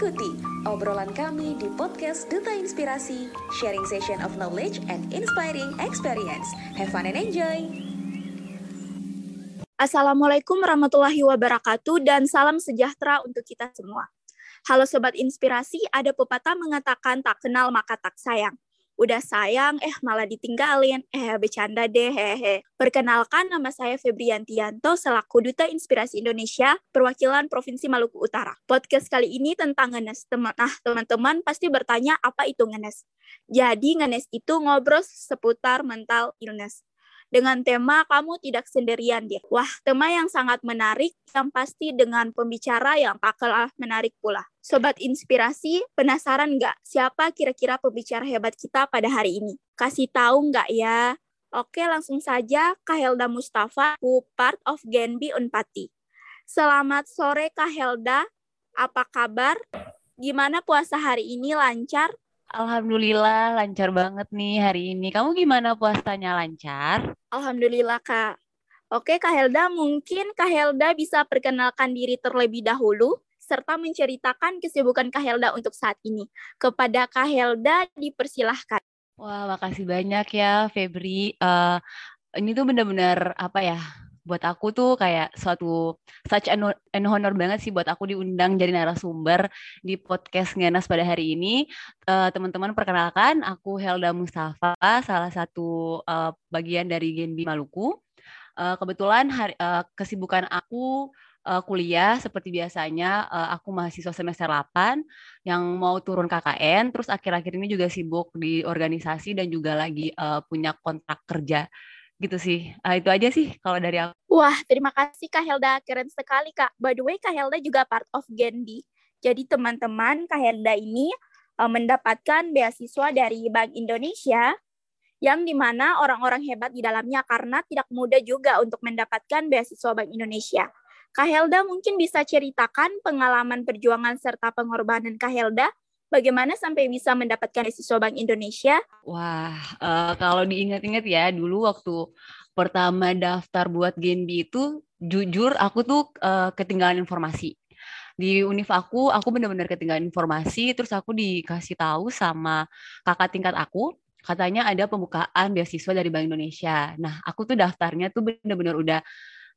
Ikuti obrolan kami di podcast Duta Inspirasi, sharing session of knowledge and inspiring experience. Have fun and enjoy! Assalamualaikum warahmatullahi wabarakatuh dan salam sejahtera untuk kita semua. Halo Sobat Inspirasi, ada pepatah mengatakan tak kenal maka tak sayang udah sayang, eh malah ditinggalin, eh bercanda deh, hehe. Perkenalkan nama saya Febriantianto selaku Duta Inspirasi Indonesia, perwakilan Provinsi Maluku Utara. Podcast kali ini tentang ngenes. Teman nah, teman-teman pasti bertanya apa itu ngenes. Jadi ngenes itu ngobrol seputar mental illness dengan tema kamu tidak sendirian dia. Wah, tema yang sangat menarik yang pasti dengan pembicara yang tak kalah menarik pula. Sobat Inspirasi, penasaran nggak siapa kira-kira pembicara hebat kita pada hari ini? Kasih tahu nggak ya? Oke, langsung saja Kak Helda Mustafa, who part of Genbi Unpati. Selamat sore Kak Helda, apa kabar? Gimana puasa hari ini lancar? Alhamdulillah lancar banget nih hari ini. Kamu gimana puasanya lancar? Alhamdulillah Kak. Oke Kak Helda, mungkin Kak Helda bisa perkenalkan diri terlebih dahulu serta menceritakan kesibukan Kak Helda untuk saat ini. Kepada Kak Helda dipersilahkan. Wah, makasih banyak ya Febri. Uh, ini tuh benar-benar apa ya? Buat aku tuh kayak suatu such an, honor banget sih buat aku diundang jadi narasumber di podcast Ngenas pada hari ini. Uh, teman-teman perkenalkan, aku Helda Mustafa, salah satu uh, bagian dari Genbi Maluku. Uh, kebetulan hari, uh, kesibukan aku uh, kuliah seperti biasanya uh, aku mahasiswa semester 8 yang mau turun KKN terus akhir-akhir ini juga sibuk di organisasi dan juga lagi uh, punya kontrak kerja gitu sih. Uh, itu aja sih kalau dari aku. Wah, terima kasih Kak Helda. Keren sekali, Kak. By the way, Kak Helda juga part of Gendi. Jadi teman-teman, Kak Helda ini uh, mendapatkan beasiswa dari Bank Indonesia yang di mana orang-orang hebat di dalamnya karena tidak mudah juga untuk mendapatkan beasiswa Bank Indonesia. Kak Helda mungkin bisa ceritakan pengalaman perjuangan serta pengorbanan Kak Helda bagaimana sampai bisa mendapatkan beasiswa Bank Indonesia? Wah, uh, kalau diingat-ingat ya, dulu waktu pertama daftar buat Genbi itu, jujur aku tuh uh, ketinggalan informasi. Di univ aku, aku benar-benar ketinggalan informasi, terus aku dikasih tahu sama kakak tingkat aku, katanya ada pembukaan beasiswa dari Bank Indonesia. Nah, aku tuh daftarnya tuh benar-benar udah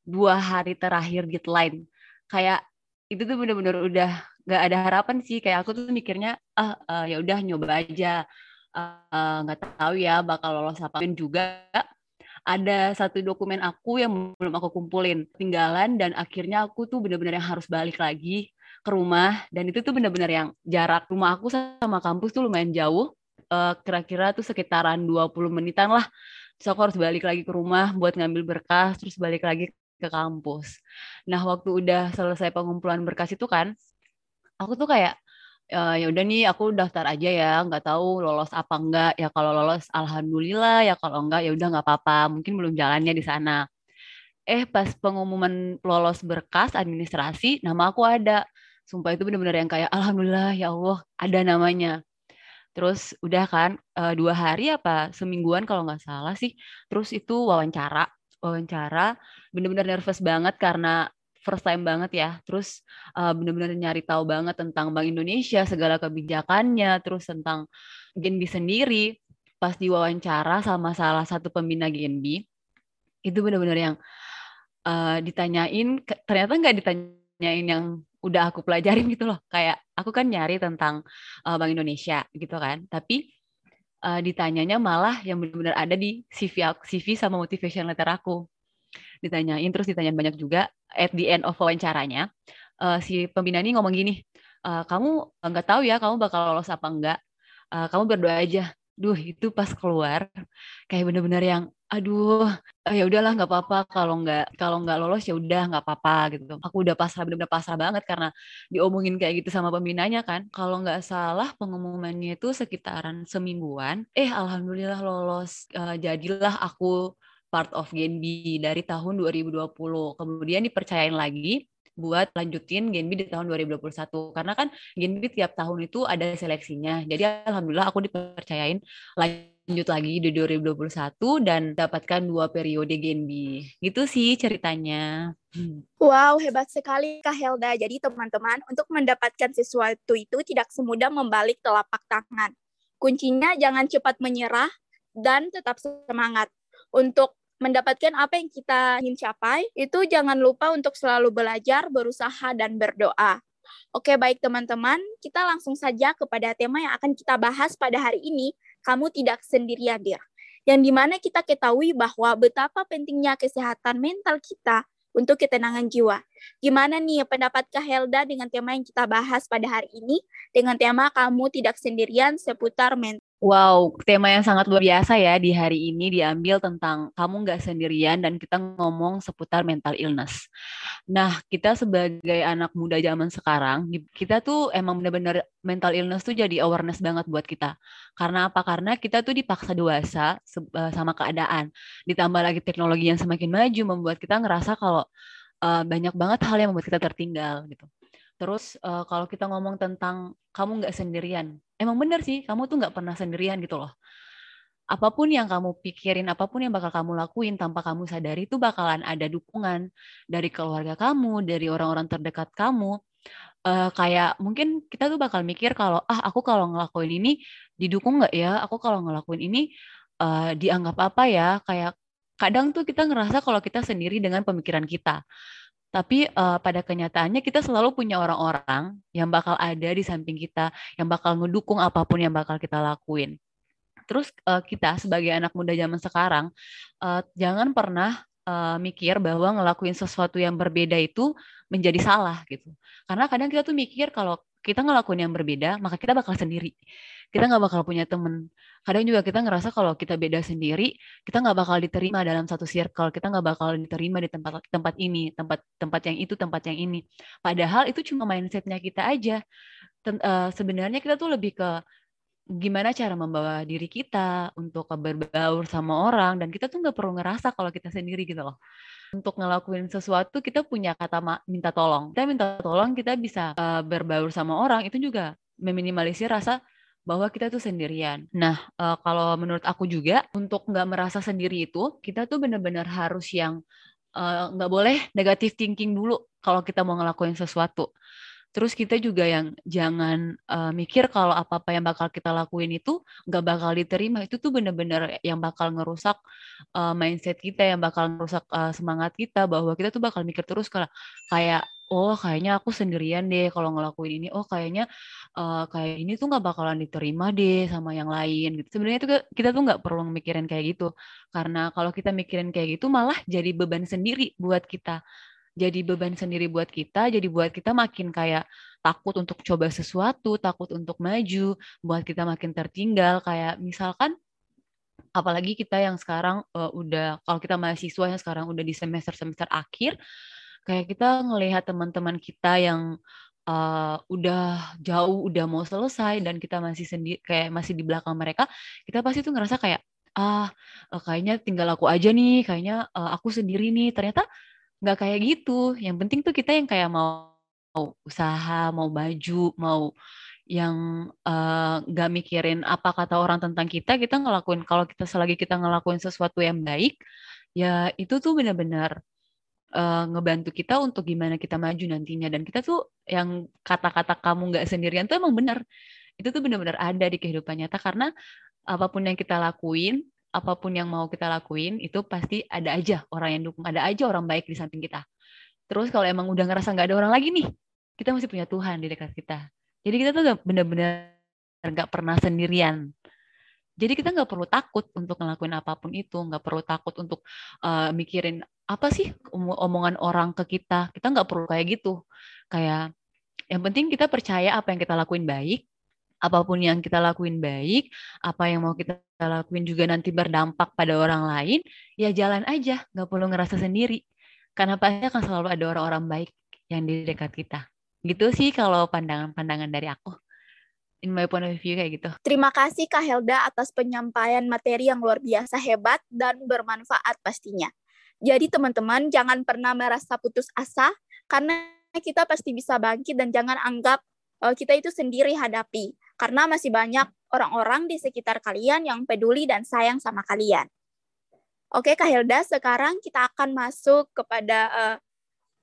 dua hari terakhir deadline. Kayak itu tuh benar-benar udah gak ada harapan sih. Kayak aku tuh mikirnya ah uh, ya udah nyoba aja. Eh, nggak uh, tahu ya bakal lolos apa juga. Ada satu dokumen aku yang belum aku kumpulin tinggalan dan akhirnya aku tuh benar-benar yang harus balik lagi ke rumah. Dan itu tuh benar-benar yang jarak rumah aku sama kampus tuh lumayan jauh. Uh, kira-kira tuh sekitaran 20 menitan lah. Terus aku harus balik lagi ke rumah buat ngambil berkas terus balik lagi ke kampus. Nah, waktu udah selesai pengumpulan berkas itu kan, aku tuh kayak uh, ya udah nih aku daftar aja ya nggak tahu lolos apa enggak ya kalau lolos alhamdulillah. Ya kalau enggak ya udah nggak apa-apa. Mungkin belum jalannya di sana. Eh pas pengumuman lolos berkas administrasi nama aku ada. Sumpah itu benar-benar yang kayak alhamdulillah ya Allah ada namanya. Terus udah kan uh, dua hari apa semingguan kalau nggak salah sih. Terus itu wawancara wawancara bener-bener nervous banget karena first time banget ya. Terus uh, benar-benar nyari tahu banget tentang Bank Indonesia, segala kebijakannya, terus tentang Genbi sendiri. Pas diwawancara sama salah satu pembina Genbi, itu benar-benar yang uh, ditanyain, ternyata nggak ditanyain yang udah aku pelajarin gitu loh. Kayak aku kan nyari tentang uh, Bank Indonesia gitu kan, tapi uh, ditanyanya malah yang benar-benar ada di CV CV sama motivation letter aku ditanyain terus ditanyain banyak juga at the end of wawancaranya. Uh, si pembina ini ngomong gini uh, kamu nggak tahu ya kamu bakal lolos apa enggak uh, kamu berdoa aja. Duh itu pas keluar kayak bener-bener yang aduh ya udahlah nggak apa-apa. Kalau nggak kalau nggak lolos ya udah nggak apa-apa gitu. Aku udah pasrah bener-bener pasrah banget karena diomongin kayak gitu sama pembinanya kan. Kalau nggak salah pengumumannya itu sekitaran semingguan. Eh alhamdulillah lolos. Uh, jadilah aku part of Genbi dari tahun 2020. Kemudian dipercayain lagi buat lanjutin Genbi di tahun 2021 karena kan Genbi tiap tahun itu ada seleksinya. Jadi alhamdulillah aku dipercayain lanjut lagi di 2021 dan dapatkan dua periode Genbi. Gitu sih ceritanya. Wow, hebat sekali Kak Helda. Jadi teman-teman, untuk mendapatkan sesuatu itu tidak semudah membalik telapak tangan. Kuncinya jangan cepat menyerah dan tetap semangat. Untuk mendapatkan apa yang kita ingin capai, itu jangan lupa untuk selalu belajar, berusaha, dan berdoa. Oke, baik teman-teman, kita langsung saja kepada tema yang akan kita bahas pada hari ini, kamu tidak sendirian, Dir. Yang di mana kita ketahui bahwa betapa pentingnya kesehatan mental kita untuk ketenangan jiwa. Gimana nih pendapat Kak Helda dengan tema yang kita bahas pada hari ini, dengan tema kamu tidak sendirian seputar mental Wow, tema yang sangat luar biasa ya di hari ini diambil tentang kamu nggak sendirian dan kita ngomong seputar mental illness. Nah, kita sebagai anak muda zaman sekarang, kita tuh emang benar-benar mental illness tuh jadi awareness banget buat kita. Karena apa? Karena kita tuh dipaksa dewasa eh, sama keadaan. Ditambah lagi teknologi yang semakin maju membuat kita ngerasa kalau uh, banyak banget hal yang membuat kita tertinggal gitu. Terus uh, kalau kita ngomong tentang kamu nggak sendirian, emang bener sih kamu tuh nggak pernah sendirian gitu loh. Apa pun yang kamu pikirin, apa pun yang bakal kamu lakuin tanpa kamu sadari itu bakalan ada dukungan dari keluarga kamu, dari orang-orang terdekat kamu. Uh, kayak mungkin kita tuh bakal mikir kalau ah aku kalau ngelakuin ini didukung nggak ya? Aku kalau ngelakuin ini uh, dianggap apa ya? Kayak kadang tuh kita ngerasa kalau kita sendiri dengan pemikiran kita tapi uh, pada kenyataannya kita selalu punya orang-orang yang bakal ada di samping kita, yang bakal ngedukung apa pun yang bakal kita lakuin. Terus uh, kita sebagai anak muda zaman sekarang, uh, jangan pernah uh, mikir bahwa ngelakuin sesuatu yang berbeda itu menjadi salah gitu. Karena kadang kita tuh mikir kalau kita ngelakuin yang berbeda, maka kita bakal sendiri. Kita nggak bakal punya temen kadang juga kita ngerasa kalau kita beda sendiri kita nggak bakal diterima dalam satu circle kita nggak bakal diterima di tempat tempat ini tempat tempat yang itu tempat yang ini padahal itu cuma mindsetnya kita aja Ten, uh, sebenarnya kita tuh lebih ke gimana cara membawa diri kita untuk berbaur sama orang dan kita tuh nggak perlu ngerasa kalau kita sendiri gitu loh untuk ngelakuin sesuatu kita punya kata minta tolong kita minta tolong kita bisa uh, berbaur sama orang itu juga meminimalisir rasa bahwa kita tuh sendirian. Nah, uh, kalau menurut aku juga untuk nggak merasa sendiri itu kita tuh benar-benar harus yang nggak uh, boleh negatif thinking dulu kalau kita mau ngelakuin sesuatu. Terus kita juga yang jangan uh, mikir kalau apa-apa yang bakal kita lakuin itu nggak bakal diterima. Itu tuh bener-bener yang bakal ngerusak uh, mindset kita, yang bakal ngerusak uh, semangat kita bahwa kita tuh bakal mikir terus kalau kayak oh kayaknya aku sendirian deh kalau ngelakuin ini. Oh kayaknya uh, kayak ini tuh nggak bakalan diterima deh sama yang lain gitu. Sebenarnya itu kita tuh nggak perlu mikirin kayak gitu. Karena kalau kita mikirin kayak gitu malah jadi beban sendiri buat kita jadi beban sendiri buat kita, jadi buat kita makin kayak takut untuk coba sesuatu, takut untuk maju, buat kita makin tertinggal. Kayak misalkan, apalagi kita yang sekarang uh, udah, kalau kita mahasiswa yang sekarang udah di semester-semester akhir, kayak kita ngelihat teman-teman kita yang uh, udah jauh, udah mau selesai, dan kita masih sendiri, kayak masih di belakang mereka, kita pasti tuh ngerasa kayak, ah, uh, kayaknya tinggal aku aja nih, kayaknya uh, aku sendiri nih. Ternyata nggak kayak gitu. Yang penting tuh kita yang kayak mau, mau usaha, mau baju, mau yang nggak uh, mikirin apa kata orang tentang kita, kita ngelakuin kalau kita selagi kita ngelakuin sesuatu yang baik, ya itu tuh benar-benar uh, ngebantu kita untuk gimana kita maju nantinya. Dan kita tuh yang kata-kata kamu nggak sendirian tuh emang benar. Itu tuh benar-benar ada di kehidupan nyata karena apa pun yang kita lakuin apa pun yang mau kita lakuin itu pasti ada aja orang yang dukung, ada aja orang baik di samping kita. Terus kalau emang udah ngerasa nggak ada orang lagi nih, kita masih punya Tuhan di dekat kita. Jadi kita tuh bener-bener nggak pernah sendirian. Jadi kita nggak perlu takut untuk ngelakuin apa pun itu, nggak perlu takut untuk uh, mikirin apa sih omongan orang ke kita. Kita nggak perlu kayak gitu. Kayak yang penting kita percaya apa yang kita lakuin baik, apa pun yang kita lakuin baik, apa yang mau kita lakuin juga nanti berdampak pada orang lain, ya jalan aja, nggak perlu ngerasa sendiri. Karena pasti akan selalu ada orang-orang baik yang di dekat kita. Gitu sih kalau pandangan-pandangan dari aku. In my point of view kayak gitu. Terima kasih Kak Helda atas penyampaian materi yang luar biasa hebat dan bermanfaat pastinya. Jadi teman-teman jangan pernah merasa putus asa karena kita pasti bisa bangkit dan jangan anggap uh, kita itu sendiri hadapi karena masih banyak orang-orang di sekitar kalian yang peduli dan sayang sama kalian. Oke, Kak Hilda, sekarang kita akan masuk kepada uh,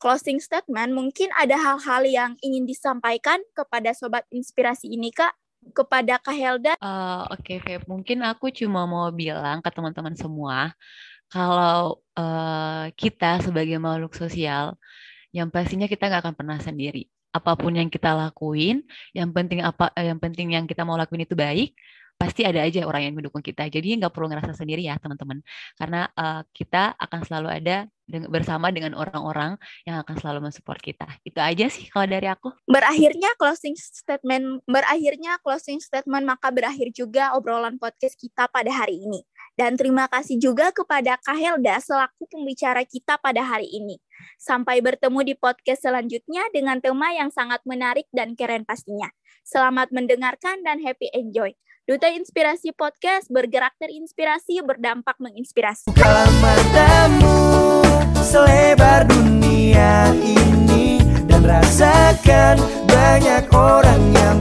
closing statement. Mungkin ada hal-hal yang ingin disampaikan kepada Sobat Inspirasi ini, Kak? Kepada Kak Hilda? Uh, Oke, okay, Mungkin aku cuma mau bilang ke teman-teman semua, kalau uh, kita sebagai makhluk sosial, yang pastinya kita nggak akan pernah sendiri apa pun yang kita lakuin, yang penting apa yang penting yang kita mau lakuin itu baik, pasti ada aja orang yang mendukung kita. Jadi nggak perlu ngerasa sendiri ya teman-teman, karena uh, kita akan selalu ada bersama dengan orang-orang yang akan selalu mensupport kita. Itu aja sih kalau dari aku. Berakhirnya closing statement, berakhirnya closing statement maka berakhir juga obrolan podcast kita pada hari ini. Dan terima kasih juga kepada Kak Helda selaku pembicara kita pada hari ini. Sampai bertemu di podcast selanjutnya dengan tema yang sangat menarik dan keren pastinya. Selamat mendengarkan dan happy enjoy. Duta Inspirasi Podcast bergerak terinspirasi, berdampak menginspirasi. Selebar dunia ini dan rasakan banyak orang yang